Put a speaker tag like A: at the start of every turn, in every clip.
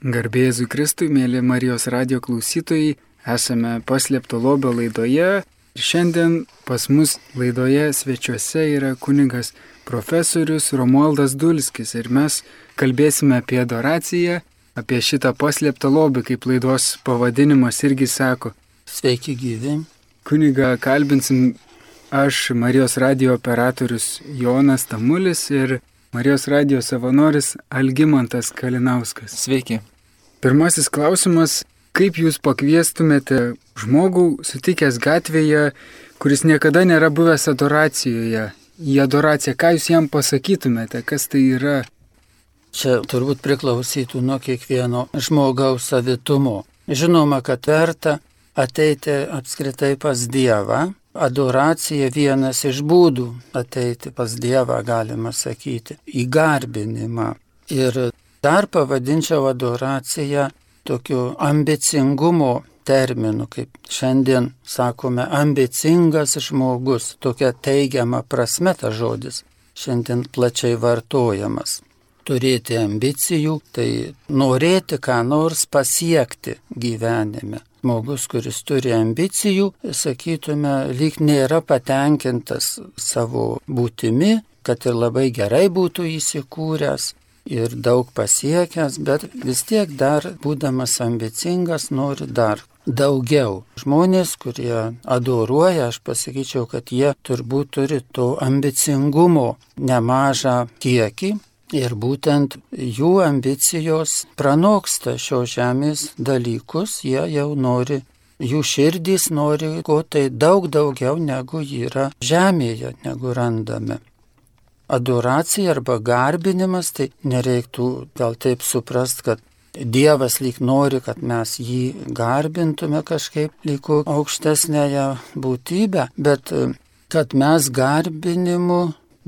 A: Garbėzui Kristui, mėly Marijos radio klausytojai, esame paslėpto lobio laidoje ir šiandien pas mus laidoje svečiuose yra kunigas profesorius Romualdas Dulskis ir mes kalbėsime apie adoraciją, apie šitą paslėptą lobį, kaip laidos pavadinimas irgi sako.
B: Sveiki gyvi.
A: Kuniga kalbinsim aš, Marijos radio operatorius Jonas Tamulis ir Marijos radio savanoris Algymantas Kalinauskas.
C: Sveiki.
A: Pirmasis klausimas, kaip jūs pakviestumėte žmogų sutikęs gatvėje, kuris niekada nėra buvęs adoracijoje, į adoraciją, ką jūs jam pasakytumėte, kas tai yra?
B: Čia turbūt priklausytų nuo kiekvieno žmogaus savitumo. Žinoma, kad verta ateiti apskritai pas Dievą, Adoracija vienas iš būdų ateiti pas Dievą, galima sakyti, į garbinimą. Ir dar pavadinčiau adoraciją tokiu ambicingumo terminu, kaip šiandien sakome, ambicingas žmogus, tokia teigiama prasme ta žodis, šiandien plačiai vartojamas. Turėti ambicijų, tai norėti ką nors pasiekti gyvenime žmogus, kuris turi ambicijų, sakytume, lyg nėra patenkintas savo būtimi, kad ir labai gerai būtų įsikūręs ir daug pasiekęs, bet vis tiek dar, būdamas ambicingas, nori dar daugiau. Žmonės, kurie adoruoja, aš pasakyčiau, kad jie turbūt turi to ambicingumo nemažą kiekį Ir būtent jų ambicijos pranoksta šios žemės dalykus, jie jau nori, jų širdys nori ko tai daug daugiau negu yra žemėje, negu randame. Adoracija arba garbinimas, tai nereiktų gal taip suprast, kad Dievas lyg nori, kad mes jį garbintume kažkaip lyg aukštesnėje būtybę, bet kad mes garbinimu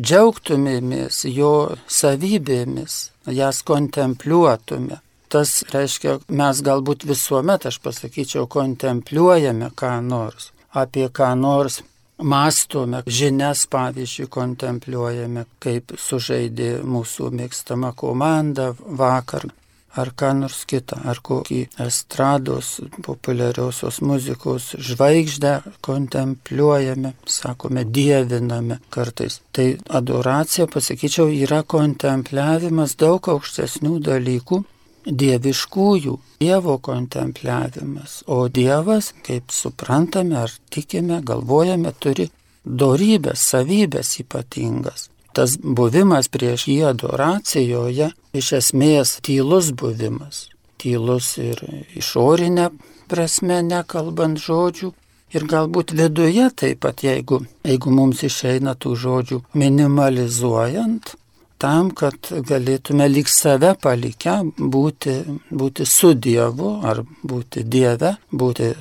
B: džiaugtumėmės jo savybėmis, jas kontempliuotume. Tas reiškia, mes galbūt visuomet, aš pasakyčiau, kontempliuojame ką nors, apie ką nors mąstome, žinias pavyzdžiui kontempliuojame, kaip sužaidė mūsų mėgstama komanda vakar, ar ką nors kitą, ar kokį estrados populiariosios muzikos žvaigždę kontempliuojame, sakome, dieviname kartais. Tai adoracija, pasakyčiau, yra kontempliavimas daug aukštesnių dalykų, dieviškųjų, Dievo kontempliavimas. O Dievas, kaip suprantame ar tikime, galvojame, turi dorybės, savybės ypatingas tas buvimas prieš jį adoracijoje iš esmės tylus buvimas. Tylus ir išorinė prasme, nekalbant žodžių. Ir galbūt viduje taip pat, jeigu, jeigu mums išeina tų žodžių minimalizuojant, tam, kad galėtume lik save palikę būti, būti su Dievu ar būti Dieve, būti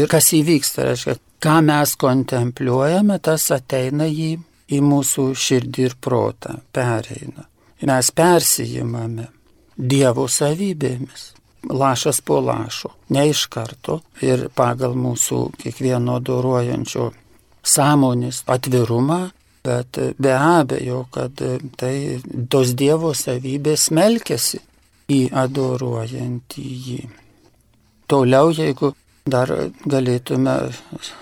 B: ir kas įvyksta, reiškia, ką mes kontempliuojame, tas ateina į į mūsų širdį ir protą, pereina. Mes persijimame Dievo savybėmis, lašas po lašo, ne iš karto ir pagal mūsų kiekvieno dorojančio sąmonės atvirumą, bet be abejo, kad tai tos Dievo savybės melkėsi į adoruojantį jį. Toliau, jeigu Dar galėtume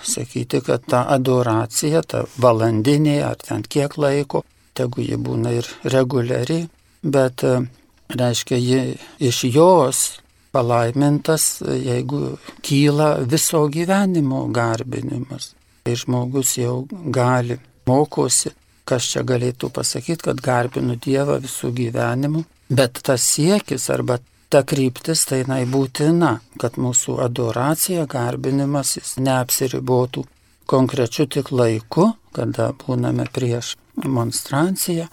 B: sakyti, kad ta adoracija, ta valandinė ar ten kiek laiko, tegu ji būna ir reguliari, bet reiškia, ji iš jos palaimintas, jeigu kyla viso gyvenimo garbinimas. Tai žmogus jau gali, mokosi, kas čia galėtų pasakyti, kad garbinu Dievą visų gyvenimų, bet tas siekis arba ta kryptis tai jinai būtina, kad mūsų adoracija, garbinimas jis neapsiribotų konkrečiu tik laiku, kada būname prieš monstranciją,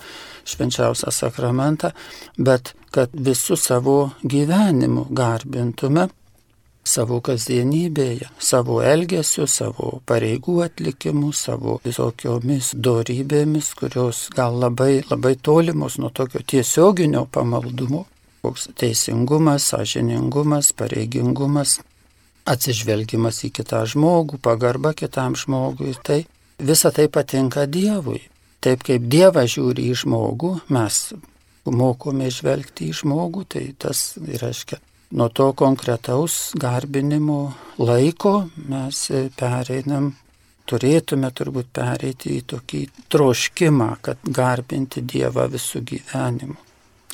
B: švenčiausią sakramentą, bet kad visų savo gyvenimu garbintume savo kasdienybėje, savo elgesiu, savo pareigų atlikimu, savo visokiomis dorybėmis, kurios gal labai, labai tolimos nuo tokio tiesioginio pamaldumo, koks teisingumas, sąžiningumas, pareigingumas, atsižvelgimas į kitą žmogų, pagarba kitam žmogui. Tai visa tai patinka Dievui. Taip kaip Dievas žiūri į žmogų, mes mokome žvelgti į žmogų, tai tas reiškia nuo to konkretaus garbinimo laiko mes pereinam, turėtume turbūt pereiti į tokį troškimą, kad garbinti Dievą visų gyvenimu.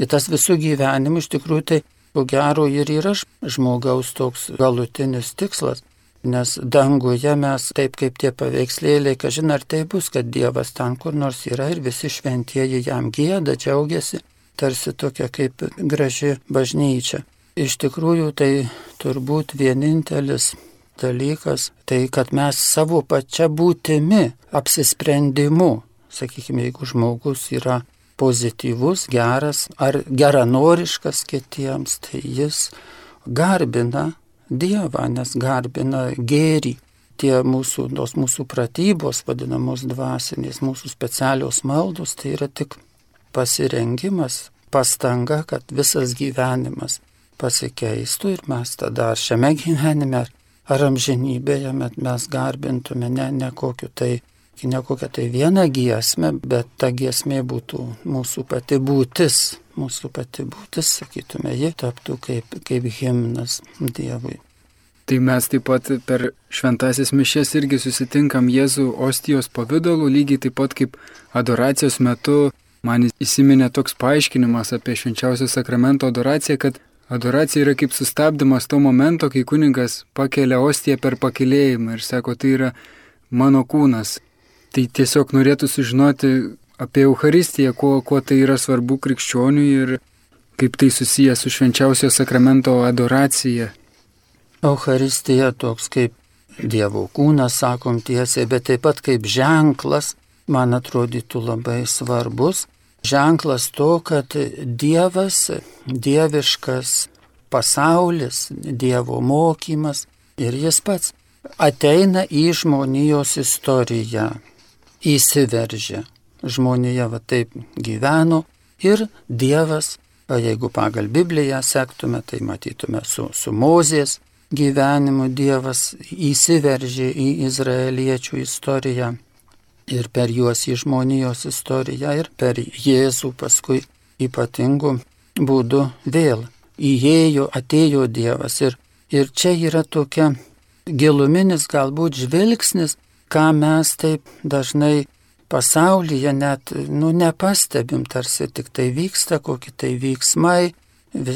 B: Ir tas visų gyvenimų iš tikrųjų tai, ko gero, ir yra žmogaus toks galutinis tikslas. Nes danguje mes, taip kaip tie paveikslėliai, kažin ar tai bus, kad Dievas ten kur nors yra ir visi šventieji jam gėda, džiaugiasi, tarsi tokia kaip graži bažnyčia. Iš tikrųjų tai turbūt vienintelis dalykas, tai kad mes savo pačia būtimi, apsisprendimu, sakykime, jeigu žmogus yra pozityvus, geras ar geranoriškas kitiems, tai jis garbina Dievą, nes garbina gėrį. Tie mūsų, tos mūsų pratybos, vadinamos dvasinės, mūsų specialios maldos, tai yra tik pasirengimas, pastanga, kad visas gyvenimas pasikeistų ir mes tada šiame gyvenime, ar amžinybėje mes garbintume ne, ne kokiu tai ne kokią tai vieną giesmę, bet ta giesmė būtų mūsų pati būtis, mūsų pati būtis, sakytume, ji taptų kaip, kaip himnas Dievui.
A: Tai mes taip pat per šventasis mišes irgi susitinkam Jėzų ostijos pavydalu, lygiai taip pat kaip adoracijos metu man įsiminė toks paaiškinimas apie švenčiausio sakramento adoraciją, kad adoracija yra kaip sustabdymas to momento, kai kuningas pakelia ostiją per pakilėjimą ir sako, tai yra mano kūnas. Tai tiesiog norėtų sužinoti apie Euharistiją, kuo, kuo tai yra svarbu krikščioniui ir kaip tai susijęs su švenčiausio sakramento adoracija.
B: Euharistija toks kaip Dievo kūnas, sakom tiesiai, bet taip pat kaip ženklas, man atrodytų labai svarbus. Ženklas to, kad Dievas, dieviškas pasaulis, Dievo mokymas ir jis pats ateina į žmonijos istoriją įsiveržia. Žmonija va taip gyveno ir Dievas, jeigu pagal Bibliją sektume, tai matytume su, su Mozės gyvenimu Dievas įsiveržė į izraeliečių istoriją ir per juos į žmonijos istoriją ir per Jėzų paskui ypatingų būdų vėl įėjo, atėjo Dievas. Ir, ir čia yra tokia giluminis galbūt žvilgsnis ką mes taip dažnai pasaulyje net nu, nepastebim, tarsi tik tai vyksta kokie tai veiksmai,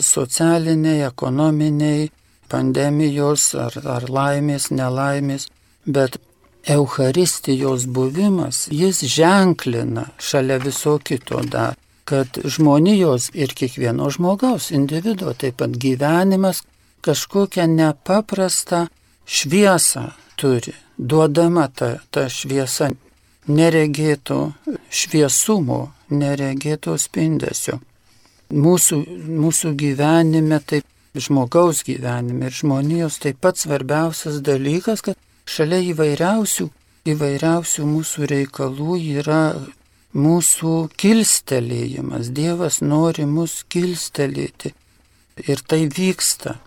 B: socialiniai, ekonominiai, pandemijos ar, ar laimės, nelaimės, bet Eucharistijos buvimas, jis ženklina šalia viso kito dar, kad žmonijos ir kiekvieno žmogaus, individuo, taip pat gyvenimas kažkokią nepaprastą šviesą turi duodama ta, ta šviesa neregėto šviesumo, neregėto spindesio. Mūsų, mūsų gyvenime, taip žmogaus gyvenime ir žmonijos taip pat svarbiausias dalykas, kad šalia įvairiausių, įvairiausių mūsų reikalų yra mūsų kilstelėjimas. Dievas nori mus kilstelėti. Ir tai vyksta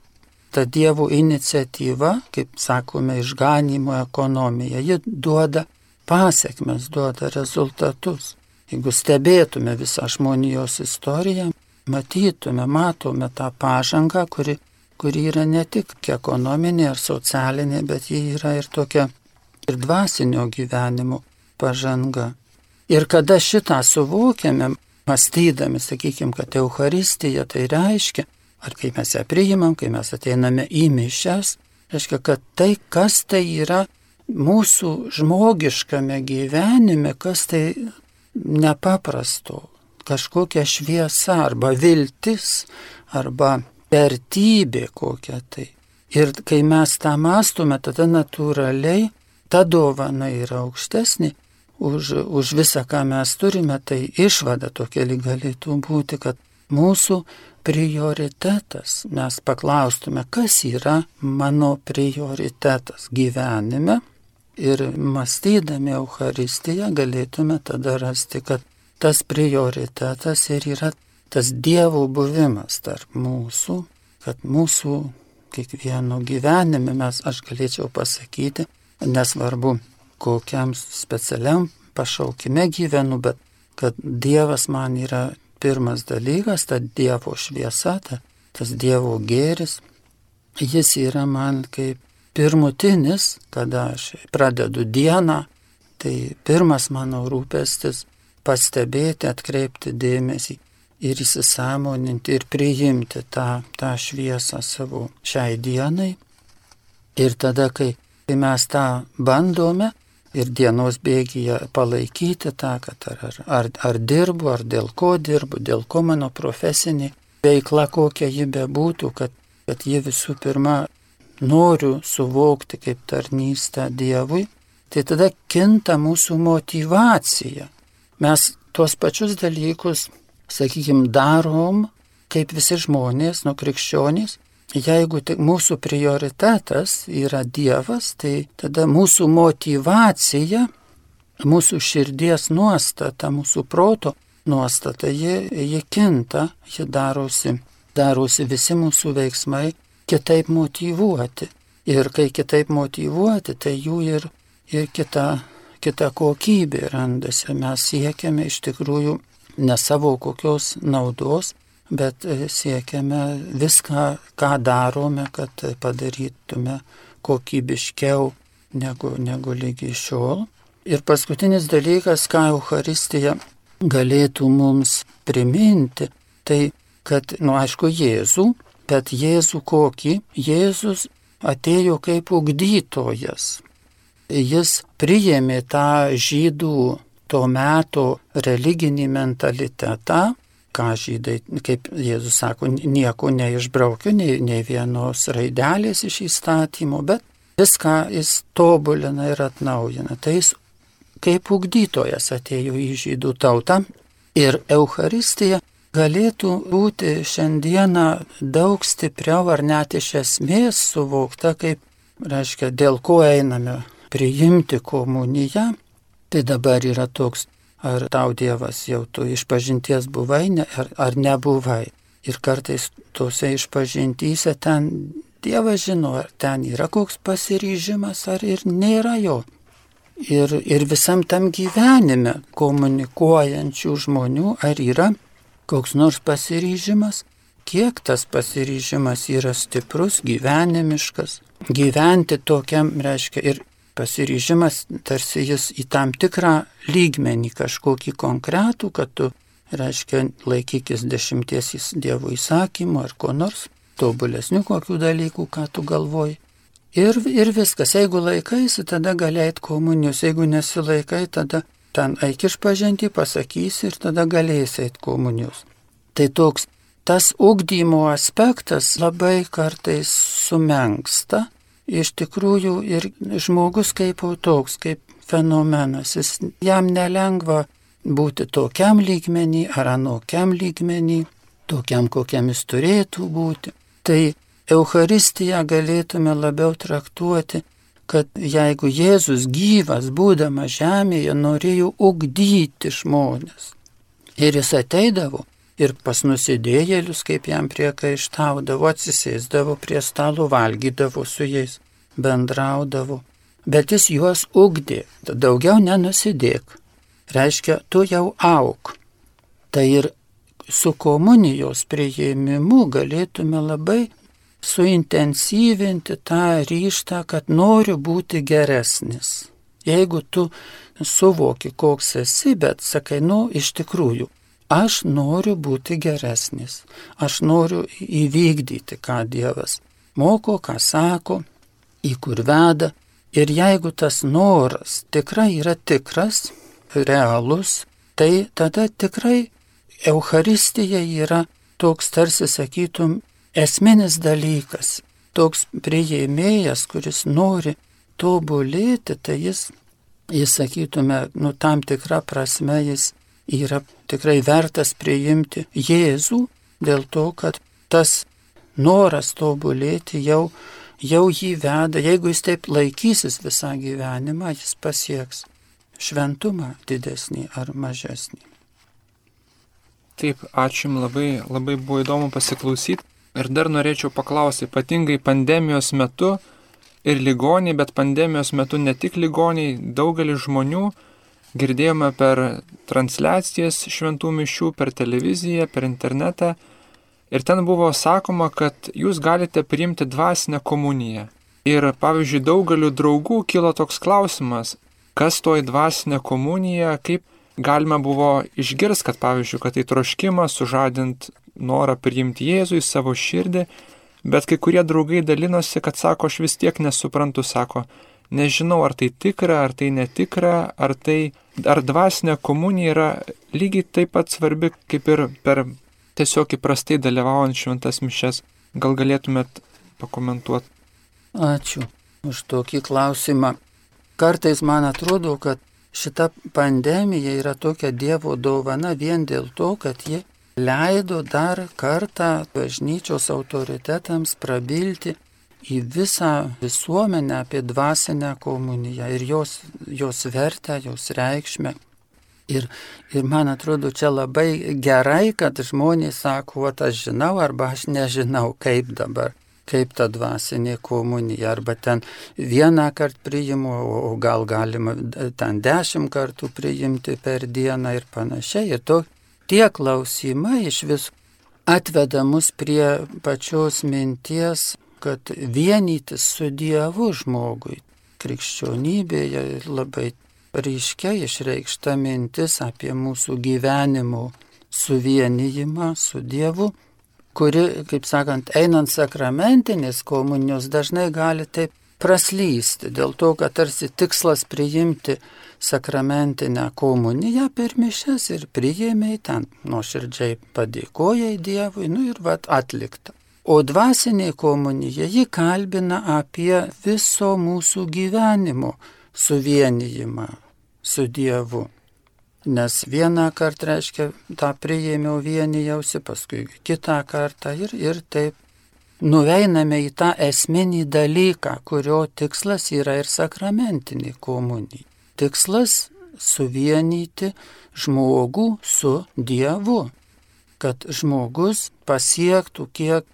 B: ta Dievo iniciatyva, kaip sakome, išganimo ekonomija, ji duoda pasiekmes, duoda rezultatus. Jeigu stebėtume visą žmonijos istoriją, matytume, matome tą pažangą, kuri, kuri yra ne tik ekonominė ar socialinė, bet ji yra ir tokia ir dvasinio gyvenimo pažanga. Ir kada šitą suvokiame, mąstydami, sakykime, kad Euharistija tai reiškia, ar kai mes ją priimam, kai mes ateiname į mišes, reiškia, kad tai, kas tai yra mūsų žmogiškame gyvenime, kas tai nepaprasto, kažkokia šviesa arba viltis arba vertybė kokia tai. Ir kai mes tą mąstume, tada natūraliai ta dovana yra aukštesnė už, už visą, ką mes turime, tai išvada tokia lyg galėtų būti, kad mūsų prioritetas. Mes paklaustume, kas yra mano prioritetas gyvenime ir mąstydami Euharistiją galėtume tada rasti, kad tas prioritetas ir yra tas Dievo buvimas tarp mūsų, kad mūsų kiekvieno gyvenime mes, aš galėčiau pasakyti, nesvarbu kokiam specialiam pašaukime gyvenu, bet kad Dievas man yra pirmas dalykas, ta Dievo šviesa, ta, tas Dievo gėris, jis yra man kaip pirmutinis, kada aš pradedu dieną, tai pirmas mano rūpestis pastebėti, atkreipti dėmesį ir įsisamoninti ir priimti tą, tą šviesą savo šiai dienai. Ir tada, kai, kai mes tą bandome ir dienos bėgyje palaikyti tą, kad ar, ar, ar, dirbu, ar dėl ko dirbu, dėl ko mano profesinė veikla kokia ji bebūtų, kad, kad ji visų pirma noriu suvokti kaip tarnystę Dievui, tai tada kinta mūsų motivacija. Mes tuos pačius dalykus sakykime, darom kaip visi žmonės, nu krikščionys, jeigu tik mūsų prioritetas yra Dievas, tai tada mūsų motivacija, mūsų širdies nuostata, mūsų proto nuostata, ji, ji kinta, ji darosi, darosi visi mūsų veiksmai kitaip motivuoti. Ir kai kitaip motivuoti, tai jų ir, ir kita, kita kokybė randasi. Mes siekiame iš tikrųjų ne savo kokios naudos, bet e, siekiame viską, ką darome, kad padarytume kokybiškiau negu, negu lygi šiol. Ir paskutinis dalykas, ką Euharistija galėtų mums priminti, tai kad, nu aišku, Jėzų, bet Jėzų kokį? Jėzus atėjo kaip ugdytojas. Jis priėmė tą žydų to meto religinį mentalitetą, ką žydai, kaip Jėzus sako, nieko neišbraukiu, nei, nei vienos raidelės iš įstatymo, bet viską jis tobulina ir atnaujina. Tai jis kaip ugdytojas atėjo į žydų tautą ir Euharistija galėtų būti šiandieną daug stipriau ar net iš esmės suvokta, kaip, reiškia, dėl ko einame priimti komuniją Tai dabar yra toks, ar tau Dievas jau tu išpažinties buvai ne, ar, ar nebuvai. Ir kartais tose išpažintyse ten Dievas žino, ar ten yra koks pasiryžimas, ar ir nėra jo. Ir, ir visam tam gyvenime komunikuojančių žmonių, ar yra koks nors pasiryžimas, kiek tas pasiryžimas yra stiprus, gyvenimiškas. Gyventi tokiam, reiškia, ir pasiryžimas tarsi jis į tam tikrą lygmenį kažkokį konkretų, kad tu, reiškia, laikykis dešimties Dievo įsakymų ar ko nors, tobulesnių kokių dalykų, ką tu galvoji. Ir, ir viskas, jeigu laikaisi, tada galėjai komunijos, jeigu nesilaikai, tada ten eik išpažinti, pasakysi ir tada galėsi eiti komunijos. Tai toks, tas ugdymo aspektas labai kartais sumenksta iš tikrųjų ir žmogus kaip toks, kaip fenomenas, jis, jam nelengva būti tokiam lygmenį ar anokiam lygmenį, tokiam kokiam jis turėtų būti. Tai Euharistiją galėtume labiau traktuoti, kad jeigu Jėzus gyvas, būdamas žemėje, norėjo ugdyti žmonės. Ir jis ateidavo ir pas nusidėjėlius, kaip jam priekaištaudavo, atsisėsdavo prie stalo, valgydavo su jais, bendraudavo, bet jis juos ugdė, daugiau nenusidėk, reiškia, tu jau auk. Tai ir su komunijos prieimimu galėtume labai suintensyvinti tą ryštą, kad noriu būti geresnis. Jeigu tu suvoki, koks esi, bet sakai, nu, iš tikrųjų, Aš noriu būti geresnis, aš noriu įvykdyti, ką Dievas moko, ką sako, į kur veda. Ir jeigu tas noras tikrai yra tikras, realus, tai tada tikrai Euharistija yra toks tarsi sakytum esminis dalykas, toks prieėmėjas, kuris nori tobulėti, tai jis, jis sakytume, nu tam tikrą prasme jis yra tikrai vertas priimti Jėzų dėl to, kad tas noras tobulėti jau, jau jį veda, jeigu jis taip laikysis visą gyvenimą, jis pasieks šventumą didesnį ar mažesnį.
C: Taip, ačiū Jums labai, labai buvo įdomu pasiklausyti. Ir dar norėčiau paklausyti, ypatingai pandemijos metu ir ligoniai, bet pandemijos metu ne tik ligoniai, daugelis žmonių girdėjome per transliacijas šventų mišių, per televiziją, per internetą. Ir ten buvo sakoma, kad jūs galite priimti dvasinę komuniją. Ir pavyzdžiui, daugeliu draugų kilo toks klausimas, kas toji dvasinė komunija, kaip galima buvo išgirsti, kad pavyzdžiui, kad tai troškimas sužadint norą priimti Jėzų į savo širdį, bet kai kurie draugai dalinosi, kad sako, aš vis tiek nesuprantu, sako, nežinau, ar tai tikra, ar tai netikra, ar tai, ar dvasinė komunija yra lygiai taip pat svarbi, kaip ir per tiesiog įprastai dalyvaujant šventas mišes. Gal galėtumėt pakomentuoti?
B: Ačiū už tokį klausimą. Kartais man atrodo, kad šita pandemija yra tokia Dievo dovana vien dėl to, kad ji leido dar kartą bažnyčios autoritetams prabilti į visą visuomenę apie dvasinę komuniją ir jos, jos vertę, jos reikšmę. Ir, ir man atrodo, čia labai gerai, kad žmonės sako, o aš žinau arba aš nežinau, kaip dabar, kaip ta dvasinė komunija, arba ten vieną kartą priimu, o gal galima ten dešimt kartų priimti per dieną ir panašiai. Ir to, tie klausimai iš vis atveda mus prie pačios minties, kad vienytis su Dievu žmogui krikščionybėje labai ryškia išreikšta mintis apie mūsų gyvenimo suvienijimą su Dievu, kuri, kaip sakant, einant sakramentinės komunijos dažnai gali taip praslysti, dėl to, kad tarsi tikslas priimti sakramentinę komuniją per mišes ir priėmė ten, nuoširdžiai padėkojai Dievui, nu ir vad atlikta. O dvasinė komunija ji kalbina apie viso mūsų gyvenimo suvienijimą su Dievu. Nes vieną kartą reiškia, tą priėmiau vienijausi, paskui kitą kartą ir, ir taip nuveiname į tą esminį dalyką, kurio tikslas yra ir sakramentinė komunija. Tikslas suvienyti žmogų su Dievu, kad žmogus pasiektų kiek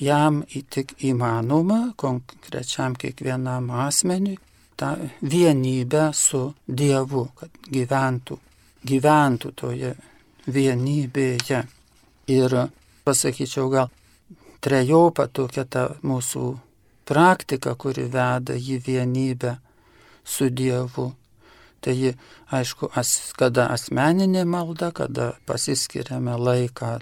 B: jam tik įmanoma, konkrečiam kiekvienam asmeniui, tą vienybę su Dievu, kad gyventų, gyventų toje vienybėje. Ir pasakyčiau, gal trejopa tokia ta mūsų praktika, kuri veda į vienybę su Dievu. Tai ji, aišku, as, kada asmeninė malda, kada pasiskiriame laiką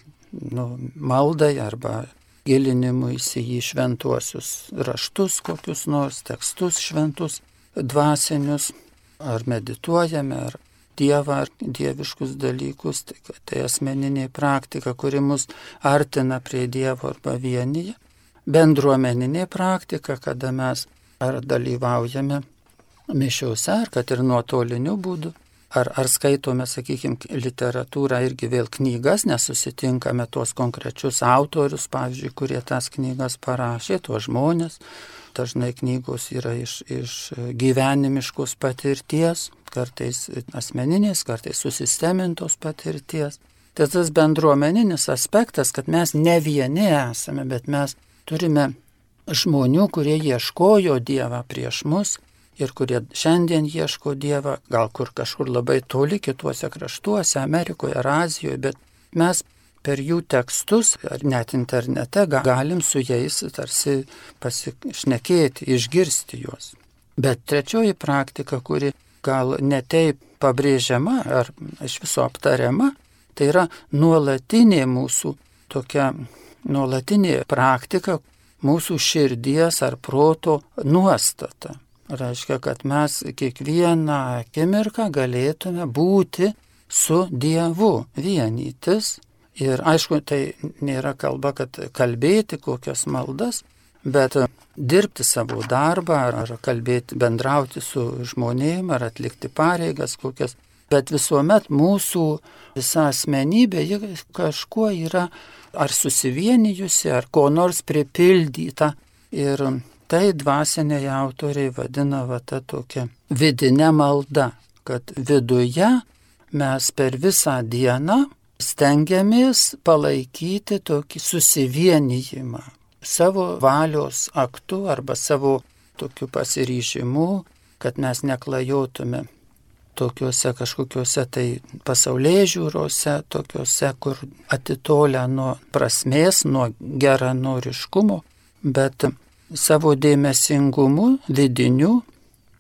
B: nu, maldai arba gilinimui į šventuosius raštus, kokius nors tekstus šventus dvasinius, ar medituojame, ar Dievą, ar dieviškus dalykus, tai, tai asmeninė praktika, kuri mus artina prie Dievo arba vienyje. Bendruomeninė praktika, kada mes ar dalyvaujame mišiuose, ar kad ir nuotoliniu būdu, ar, ar skaitome, sakykime, literatūrą irgi vėl knygas, nesusitinkame tuos konkrečius autorius, pavyzdžiui, kurie tas knygas parašė, tuos žmonės, dažnai knygos yra iš, iš gyvenimiškos patirties, kartais asmeninės, kartais susistemintos patirties. Tai tas bendruomeninis aspektas, kad mes ne vieni esame, bet mes turime žmonių, kurie ieškojo Dievą prieš mus ir kurie šiandien ieško Dievą, gal kur kažkur labai toli, kituose kraštuose, Amerikoje ar Azijoje, bet mes per jų tekstus, ar net internete, galim su jais tarsi pasišnekėti, išgirsti juos. Bet trečioji praktika, kuri gal netaip pabrėžiama ar iš viso aptariama, tai yra nuolatinė mūsų tokia nuolatinė praktika, mūsų širdies ar proto nuostata. Reiškia, kad mes kiekvieną akimirką galėtume būti su Dievu, vienytis Ir aišku, tai nėra kalba, kad kalbėti kokias maldas, bet dirbti savo darbą, ar kalbėti, bendrauti su žmonėm, ar atlikti pareigas kokias. Bet visuomet mūsų visa asmenybė kažkuo yra ar susivienijusi, ar ko nors pripildyta. Ir tai dvasiniai autoriai vadina va ta tokia vidinė malda, kad viduje mes per visą dieną stengiamės palaikyti tokį susivienijimą savo valios aktu arba savo tokiu pasiryžimu, kad mes neklajotume tokiuose kažkokiuose tai pasaulyje žiūrose, tokiuose, kur atitolia nuo prasmės, nuo geranoriškumo, bet savo dėmesingumu vidiniu,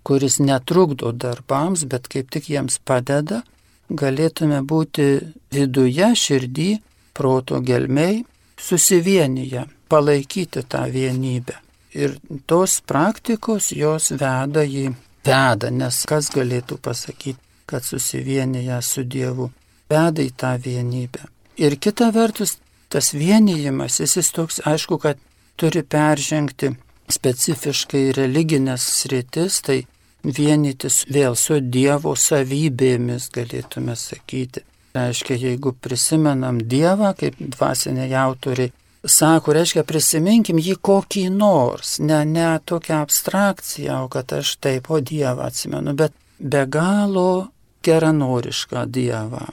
B: kuris netrukdo darbams, bet kaip tik jiems padeda, galėtume būti viduje, širdį, proto gelmiai, susivienyje, palaikyti tą vienybę. Ir tos praktikos jos veda į veda, nes kas galėtų pasakyti, kad susivienyje su Dievu veda į tą vienybę. Ir kita vertus, tas vienijimas, jis toks, aišku, kad turi peržengti specifiškai religinės sritis, tai vienytis vėl su Dievo savybėmis, galėtume sakyti. Reiškia, jeigu prisimenam Dievą, kaip dvasiniai autoriai sako, reiškia, prisiminkim jį kokį nors, ne, ne tokią abstrakciją, o kad aš taip, o Dievą atsimenu, bet be galo geranorišką Dievą.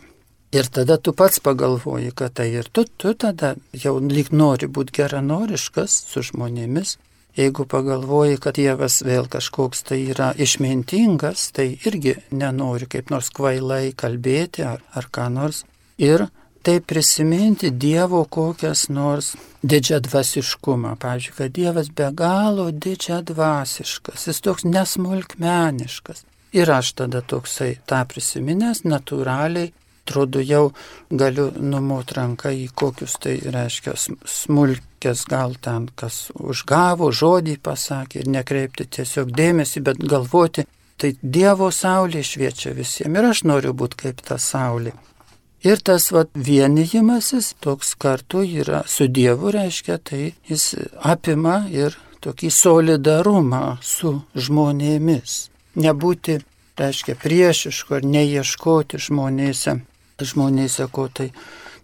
B: Ir tada tu pats pagalvoji, kad tai ir tu, tu tada jau lyg nori būti geranoriškas su žmonėmis. Jeigu pagalvoji, kad Dievas vėl kažkoks tai yra išmintingas, tai irgi nenori kaip nors kvailai kalbėti ar, ar ką nors. Ir tai prisiminti Dievo kokias nors didžią dvasiškumą. Pavyzdžiui, kad Dievas be galo didžią dvasiškas, jis toks nesmulkmeniškas. Ir aš tada toksai tą prisiminęs natūraliai atrodo jau galiu numot ranką į kokius tai reiškia smulkės gal ten, kas užgavo, žodį pasakė ir nekreipti tiesiog dėmesį, bet galvoti, tai Dievo saulė šviečia visiems ir aš noriu būti kaip ta saulė. Ir tas vat, vienijimasis toks kartu yra su Dievu, reiškia, tai jis apima ir tokį solidarumą su žmonėmis. Nebūti, reiškia, priešiško ir neieškoti žmonėse žmonėse ko tai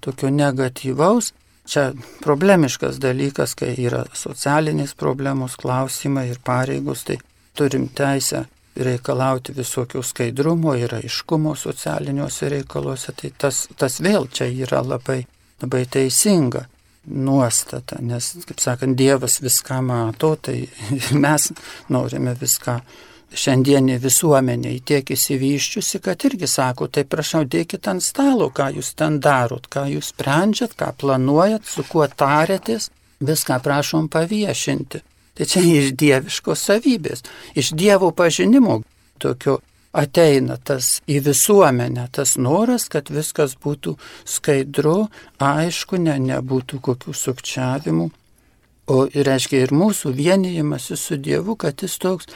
B: tokio negatyvaus. Čia problemiškas dalykas, kai yra socialinės problemos, klausimai ir pareigos, tai turim teisę reikalauti visokio skaidrumo ir aiškumo socialiniuose reikaluose, tai tas, tas vėl čia yra labai, labai teisinga nuostata, nes, kaip sakant, Dievas viską mato, tai mes norime viską šiandienė visuomenė tiek įsivyščiusi, kad irgi sako, tai prašau, dėkit ant stalo, ką jūs ten darot, ką jūs sprendžiat, ką planuojat, su kuo tarėtės, viską prašom paviešinti. Tai čia iš dieviškos savybės, iš dievo pažinimo tokio ateina tas į visuomenę, tas noras, kad viskas būtų skaidru, aišku, ne, nebūtų kokių sukčiavimų. O reiškia ir mūsų vienijimas su Dievu, kad jis toks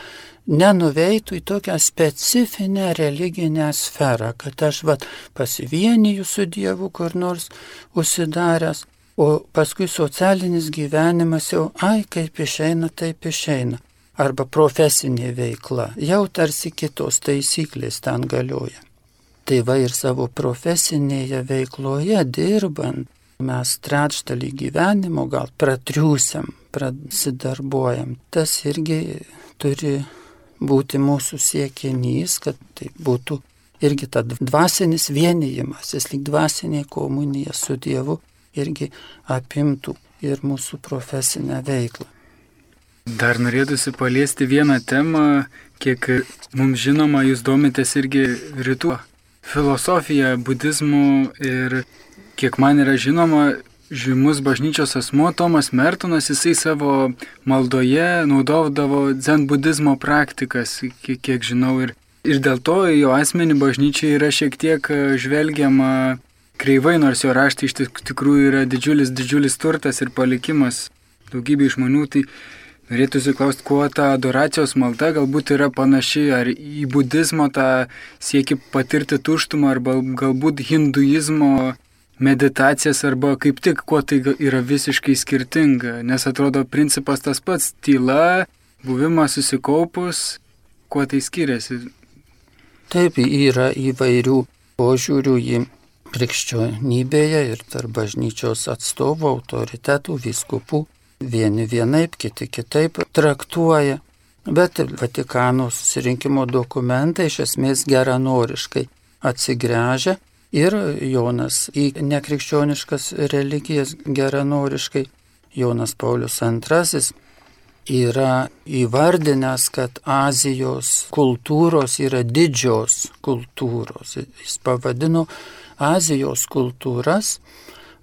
B: nenuveitų į tokią specifinę religinę sferą, kad aš vat pasivieniju su Dievu kur nors užsidaręs, o paskui socialinis gyvenimas jau, ai, kaip išeina, taip išeina. Arba profesinė veikla, jau tarsi kitos taisyklės ten galioja. Tai va ir savo profesinėje veikloje dirbant, mes trečdalį gyvenimo gal pratriusiam, prasidarbuojam. Tas irgi turi būti mūsų siekinys, kad tai būtų irgi ta dvasinis vienijimas, jis lyg dvasinė komunija su Dievu irgi apimtų ir mūsų profesinę veiklą.
A: Dar norėtųsi paliesti vieną temą, kiek mums žinoma, jūs domitės irgi rytų filosofija, budizmu ir kiek man yra žinoma, žymus bažnyčios asmo Tomas Mertonas, jisai savo maldoje naudodavo dzen budizmo praktikas, kiek, kiek žinau, ir, ir dėl to jo asmenį bažnyčiai yra šiek tiek e, žvelgiama kreivai, nors jo raštai iš tikrųjų yra didžiulis, didžiulis turtas ir palikimas daugybė žmonių, tai norėtųsi klausti, kuo ta adoracijos malda galbūt yra panaši, ar į budizmo tą sieki patirti tuštumą, arba galbūt hinduizmo meditacijas arba kaip tik kuo tai yra visiškai skirtinga, nes atrodo principas tas pats - tyla, buvimas susikaupus, kuo tai skiriasi.
B: Taip, yra įvairių požiūrių į krikščionybėje ir tarp bažnyčios atstovų, autoritetų, viskupų. Vieni vienaip, kiti kitaip traktuoja. Bet Vatikano susirinkimo dokumentai iš esmės geranoriškai atsigręžia ir Jonas į nekrikščioniškas religijas geranoriškai. Jonas Paulius II yra įvardinęs, kad Azijos kultūros yra didžios kultūros. Jis pavadino Azijos kultūras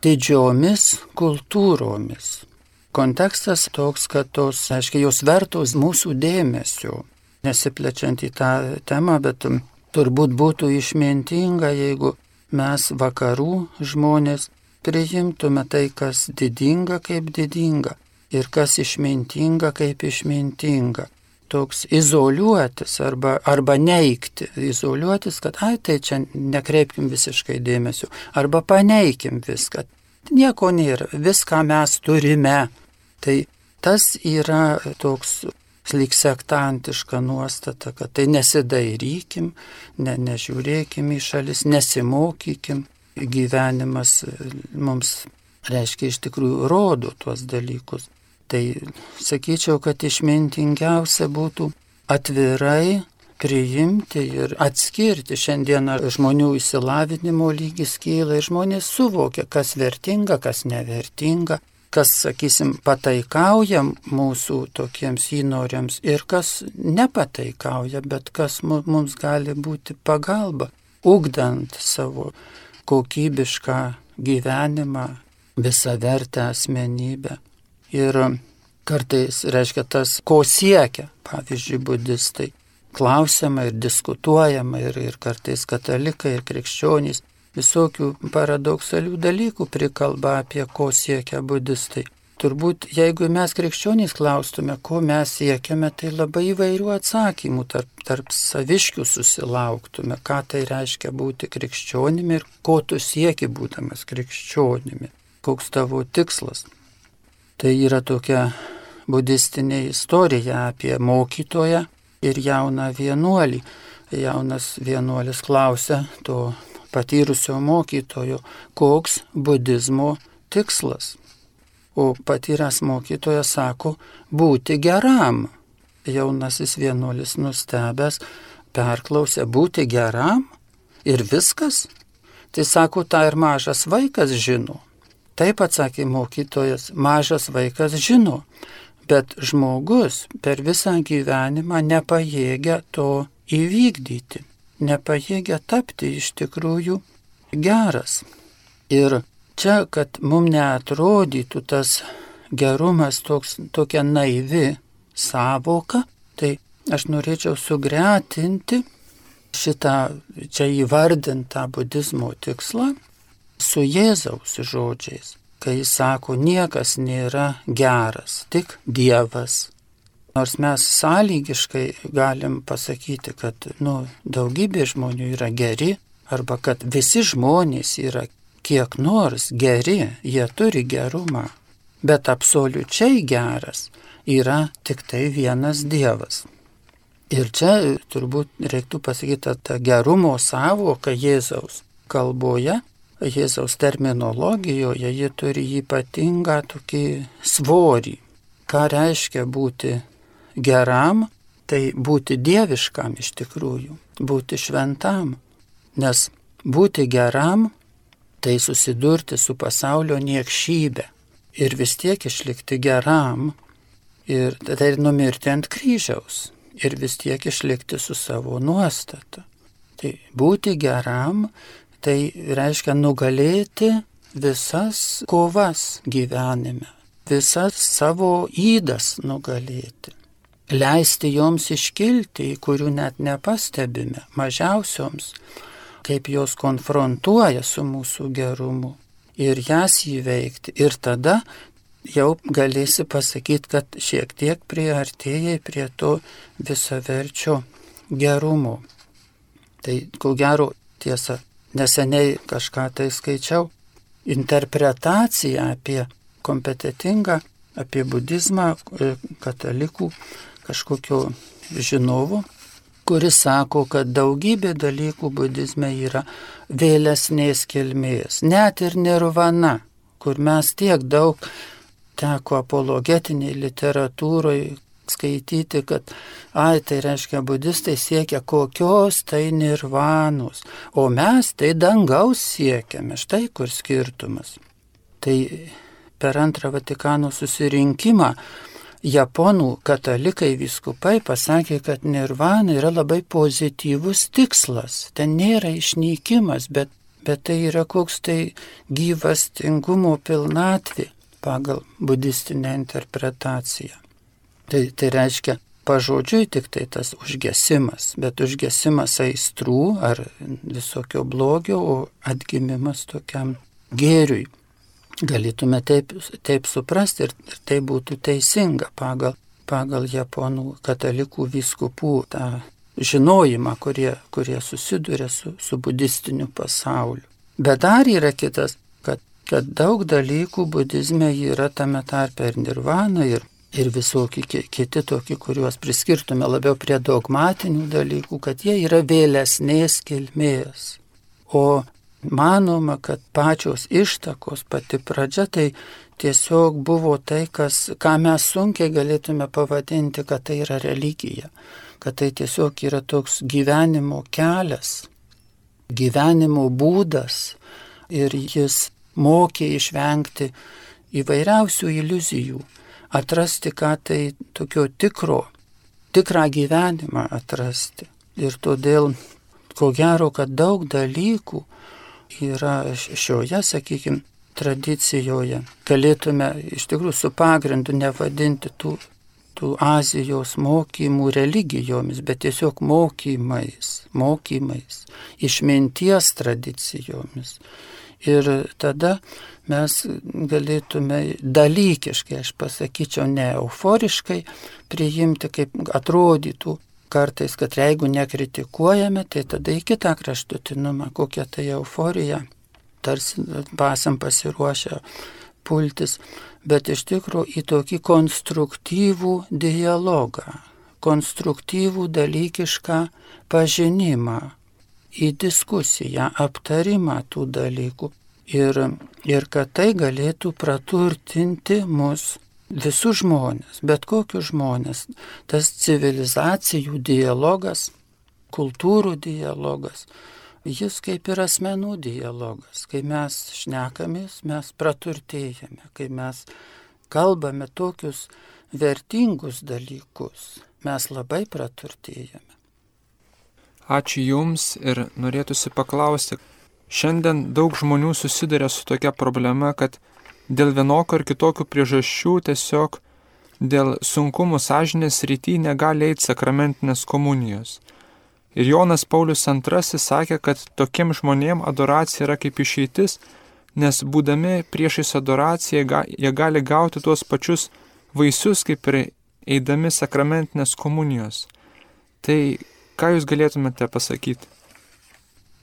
B: didžiomis kultūromis. Kontekstas toks, kad tos, aiškiai, jos vertos mūsų dėmesio, nesiplečiant į tą temą, bet turbūt būtų išmintinga, jeigu mes vakarų žmonės priimtume tai, kas didinga kaip didinga ir kas išmintinga kaip išmintinga. Toks izoliuotis arba, arba neikti. Izoliuotis, kad ai tai čia nekreipkim visiškai dėmesio. Arba paneikim viską. Nieko nėra. Viską mes turime. Tai tas yra toks lyg sektantiška nuostata, kad tai nesidairykim, ne, nežiūrėkim į šalis, nesimokykim. Gyvenimas mums reiškia iš tikrųjų rodo tuos dalykus. Tai sakyčiau, kad išmintingiausia būtų atvirai priimti ir atskirti. Šiandieną žmonių įsilavinimo lygis kyla ir žmonės suvokia, kas vertinga, kas nevertinga, kas, sakysim, pataikauja mūsų tokiems įnoriams ir kas nepataikauja, bet kas mums gali būti pagalba, ugdant savo kokybišką gyvenimą, visą vertę asmenybę. Ir kartais reiškia tas, ko siekia, pavyzdžiui, budistai. Klausiama ir diskutuojama ir, ir kartais katalikai ir krikščionys visokių paradoksalių dalykų prikalba apie ko siekia budistai. Turbūt, jeigu mes krikščionys klaustume, ko mes siekiame, tai labai įvairių atsakymų tarp, tarp saviškių susilauktume, ką tai reiškia būti krikščionimi ir ko tu sieki būdamas krikščionimi, koks tavo tikslas. Tai yra tokia budistinė istorija apie mokytoją ir jauną vienuolį. Jaunas vienuolis klausia to patyrusio mokytojo, koks budizmo tikslas. O patyręs mokytojas sako, būti geram. Jaunasis vienuolis nustebęs perklausė, būti geram ir viskas. Tai sako, tą ir mažas vaikas žino. Taip atsakė mokytojas, mažas vaikas žino, bet žmogus per visą gyvenimą nepajėgia to įvykdyti, nepajėgia tapti iš tikrųjų geras. Ir čia, kad mums neatrodytų tas gerumas toks, tokia naivi savoka, tai aš norėčiau sugretinti šitą čia įvardintą budizmo tikslą su Jėzaus žodžiais, kai jis sako, niekas nėra geras, tik Dievas. Nors mes sąlygiškai galim pasakyti, kad nu, daugybė žmonių yra geri, arba kad visi žmonės yra kiek nors geri, jie turi gerumą, bet absoliučiai geras yra tik tai vienas Dievas. Ir čia turbūt reiktų pasakyti, ta gerumo savoka Jėzaus kalboje Jėzaus terminologijoje ji turi ypatingą tokį svorį. Ką reiškia būti geram, tai būti dieviškam iš tikrųjų, būti šventam. Nes būti geram, tai susidurti su pasaulio niekšybė ir vis tiek išlikti geram ir tai ir numirti ant kryžiaus ir vis tiek išlikti su savo nuostata. Tai būti geram Tai reiškia nugalėti visas kovas gyvenime, visas savo įdas nugalėti. Leisti joms iškilti, kurių net nepastebime, mažiausioms, kaip jos konfrontuoja su mūsų gerumu ir jas įveikti. Ir tada jau galėsi pasakyti, kad šiek tiek priartėjai prie to visaverčio gerumo. Tai ko gero tiesa, neseniai kažką tai skaičiau, interpretacija apie kompetitingą, apie budizmą e, katalikų kažkokio žinovo, kuris sako, kad daugybė dalykų budizme yra vėlesnės kilmės, net ir nirvana, kur mes tiek daug teko apologetiniai literatūroje skaityti, kad, ai, tai reiškia, budistai siekia kokios tai nirvanos, o mes tai dangaus siekiame, štai kur skirtumas. Tai per antrą Vatikano susirinkimą japonų katalikai viskupai pasakė, kad nirvana yra labai pozityvus tikslas. Ten nėra išnykimas, bet, bet tai yra koks tai gyvastingumo pilnatvė pagal budistinę interpretaciją. Tai, tai reiškia, pažodžiui tik tai tas užgesimas, bet užgesimas aistrų ar visokio blogio, o atgimimas tokiam gėriui. Galėtume taip, taip suprasti ir, ir tai būtų teisinga pagal, pagal japonų katalikų viskupų tą žinojimą, kurie, kurie susiduria su, su budistiniu pasauliu. Bet dar yra kitas, kad, kad daug dalykų budizme yra tame tarpe ir nirvana, ir, ir visokie kiti tokie, kuriuos priskirtume labiau prie dogmatinių dalykų, kad jie yra vėlesnės kilmės. O manoma, kad pačios ištakos, pati pradžia, tai tiesiog buvo tai, kas, ką mes sunkiai galėtume pavadinti, kad tai yra religija, kad tai tiesiog yra toks gyvenimo kelias, gyvenimo būdas ir jis mokė išvengti įvairiausių iliuzijų, atrasti, ką tai tokio tikro, tikrą gyvenimą atrasti. Ir todėl, ko gero, kad daug dalykų, yra šioje, sakykime, tradicijoje. Galėtume iš tikrųjų su pagrindu nevadinti tų, tų Azijos mokymų religijomis, bet tiesiog mokymais, mokymais, išminties tradicijomis. Ir tada mes galėtume dalykiškai, aš pasakyčiau, ne euforiškai priimti, kaip atrodytų kartais, kad jeigu nekritikuojame, tai tada į kitą kraštutinumą, kokią tai euforija, tarsi pasam pasiruošę pultis, bet iš tikrųjų į tokį konstruktyvų dialogą, konstruktyvų dalykišką pažinimą, į diskusiją, aptarimą tų dalykų. Ir, ir kad tai galėtų praturtinti mus visus žmonės, bet kokius žmonės, tas civilizacijų dialogas, kultūrų dialogas, jis kaip ir asmenų dialogas. Kai mes šnekamės, mes praturtėjame, kai mes kalbame tokius vertingus dalykus, mes labai praturtėjame.
C: Ačiū Jums ir norėtųsi paklausti, šiandien daug žmonių susiduria su tokia problema, kad dėl vienokio ar kitokių priežasčių tiesiog dėl sunkumų sąžinės rytį negali eiti sakramentinės komunijos. Ir Jonas Paulius II sakė, kad tokiem žmonėm adoracija yra kaip išeitis, nes būdami priešais adoraciją jie gali gauti tuos pačius vaisius kaip ir eidami sakramentinės komunijos. Tai ką jūs galėtumėte pasakyti?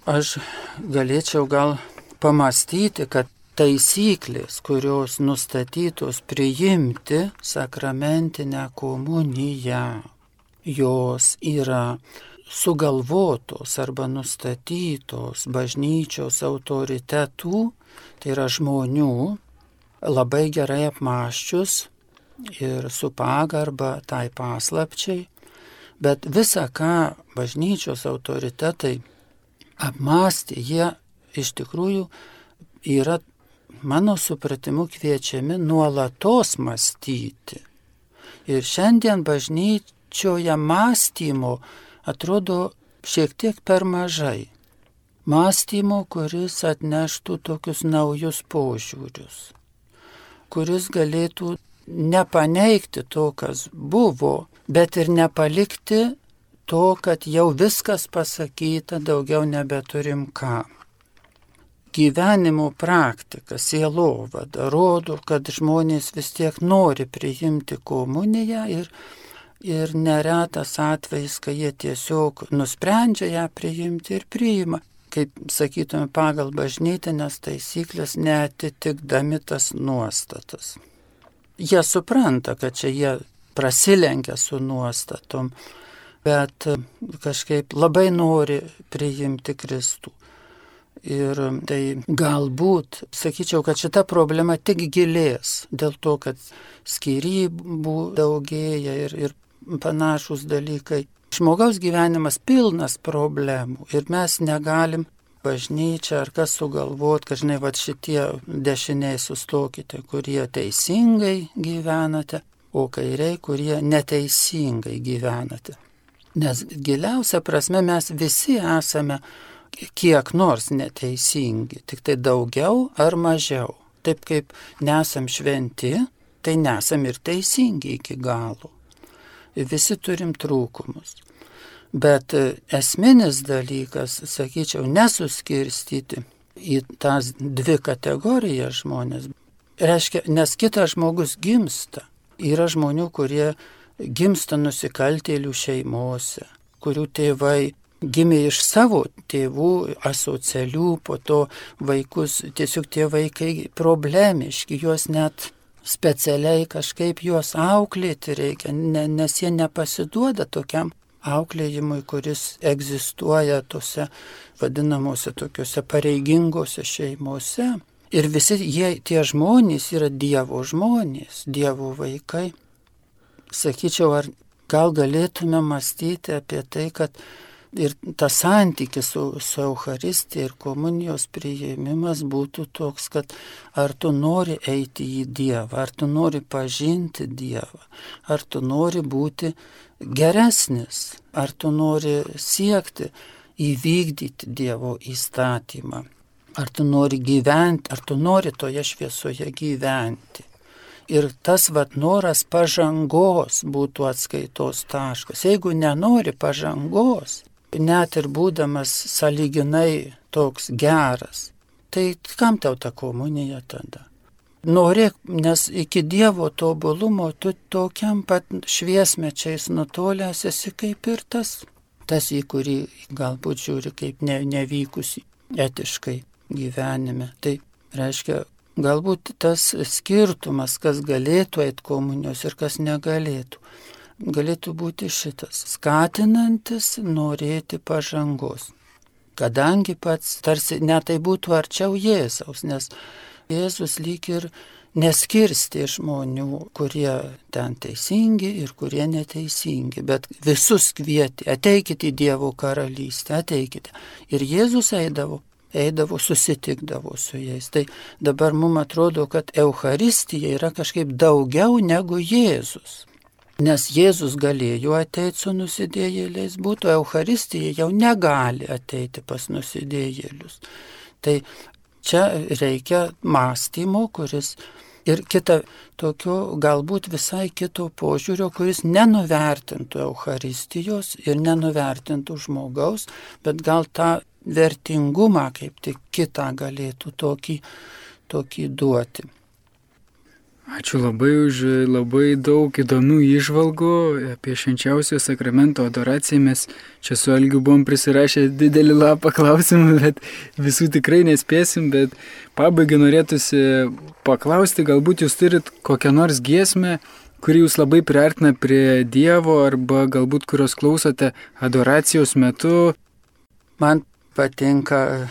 B: Aš galėčiau gal pamastyti, kad taisyklės, kurios nustatytos priimti sakramentinę komuniją, jos yra sugalvotos arba nustatytos bažnyčios autoritetų, tai yra žmonių, labai gerai apmaščius ir su pagarba tai paslapčiai, bet visa, ką bažnyčios autoritetai apmastė, jie iš tikrųjų yra mano supratimu, kviečiami nuolatos mąstyti. Ir šiandien bažnyčioje mąstymo atrodo šiek tiek per mažai. Mąstymo, kuris atneštų tokius naujus požiūrius, kuris galėtų nepaneigti to, kas buvo, bet ir nepalikti to, kad jau viskas pasakyta, daugiau nebeturim ką gyvenimo praktika, sielovada rodo, kad žmonės vis tiek nori priimti komuniją ir, ir neretas atvejis, kai jie tiesiog nusprendžia ją priimti ir priima. Kaip sakytume, pagal bažnytinės taisyklės netitikdami tas nuostatas. Jie supranta, kad čia jie prasilenkia su nuostatom, bet kažkaip labai nori priimti Kristų. Ir tai galbūt, sakyčiau, kad šita problema tik gilės dėl to, kad skirybų daugėja ir, ir panašus dalykai. Žmogaus gyvenimas pilnas problemų ir mes negalim bažnyčia ar kas sugalvot, kad žinai, va šitie dešiniai sustokite, kurie teisingai gyvenate, o kairiai, kurie neteisingai gyvenate. Nes giliausia prasme mes visi esame kiek nors neteisingi, tik tai daugiau ar mažiau. Taip kaip nesam šventi, tai nesam ir teisingi iki galo. Visi turim trūkumus. Bet esminis dalykas, sakyčiau, nesuskirstyti į tas dvi kategorijas žmonės. Reiškia, nes kitas žmogus gimsta. Yra žmonių, kurie gimsta nusikaltėlių šeimose, kurių tėvai gimė iš savo tėvų asocialių, po to vaikus, tiesiog tie vaikai problemiški, juos net specialiai kažkaip juos auklėti reikia, ne, nes jie nepasiduoda tokiam auklėjimui, kuris egzistuoja tose vadinamuose tokiuose pareigingose šeimose. Ir visi jie, tie žmonės yra Dievo žmonės, Dievo vaikai sakyčiau, ar gal galėtume mąstyti apie tai, kad ir tas santykis su, su Euharistija ir komunijos priėmimas būtų toks, kad ar tu nori eiti į Dievą, ar tu nori pažinti Dievą, ar tu nori būti geresnis, ar tu nori siekti įvykdyti Dievo įstatymą, ar tu nori gyventi, ar tu nori toje šviesoje gyventi. Ir tas vat noras pažangos būtų atskaitos taškas. Jeigu nenori pažangos, net ir būdamas saliginai toks geras, tai kam tau ta komunija tada? Norėk, nes iki Dievo tobulumo tu tokiam pat šviesmečiais nutolęs esi kaip ir tas, tas į kurį galbūt žiūri kaip ne, nevykusi etiškai gyvenime. Tai reiškia, Galbūt tas skirtumas, kas galėtų eiti komunijos ir kas negalėtų, galėtų būti šitas - skatinantis norėti pažangos. Kadangi pats tarsi netai būtų arčiau Jėzaus, nes Jėzus lyg ir neskirsti žmonių, kurie ten teisingi ir kurie neteisingi, bet visus kvieti, ateikite į Dievo karalystę, ateikite. Ir Jėzus eidavo eidavo, susitikdavo su jais. Tai dabar mums atrodo, kad Euharistija yra kažkaip daugiau negu Jėzus. Nes Jėzus galėjo ateiti su nusidėjėliais, būtų Euharistija jau negali ateiti pas nusidėjėlius. Tai čia reikia mąstymo, kuris ir kita tokio galbūt visai kito požiūrio, kuris nenuvertintų Euharistijos ir nenuvertintų žmogaus, bet gal tą vertingumą kaip tik kitą galėtų tokį, tokį duoti.
A: Ačiū labai už labai daug įdomių išvalgų apie švenčiausio sakramento adoraciją. Mes čia su Algiu buvom prisirašę didelį lapą klausimų, bet visų tikrai nespėsim, bet pabaigai norėtųsi paklausti, galbūt jūs turit kokią nors giesmę, kuri jūs labai priartina prie Dievo arba galbūt kurios klausote adoracijos metu.
B: Man patinka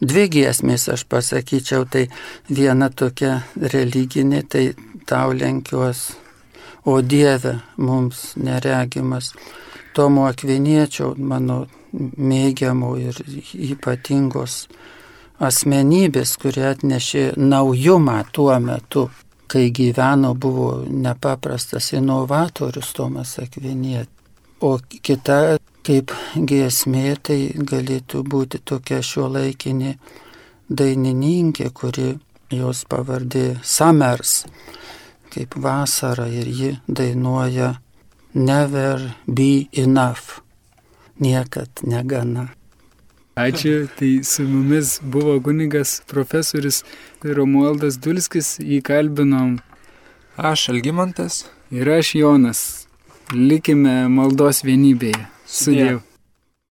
B: dvi giesmės, aš pasakyčiau, tai viena tokia religinė, tai tau lenkiuos, o Dieve mums neregimas. Tomo Akviniečio, mano mėgiamų ir ypatingos asmenybės, kurie atnešė naujumą tuo metu, kai gyveno, buvo nepaprastas inovatorius Tomas Akviniečio. O kita kaip giesmė, tai galėtų būti tokia šio laikinė dainininkė, kuri jos pavardė Summers, kaip vasara ir ji dainuoja Never be enough, niekad negana.
A: Ačiū, tai su mumis buvo kunigas profesorius Romualdas Dulskis, įkalbinom.
C: Aš Algymantas.
A: Ir aš Jonas. Likime maldos vienybėje. Su Dievu.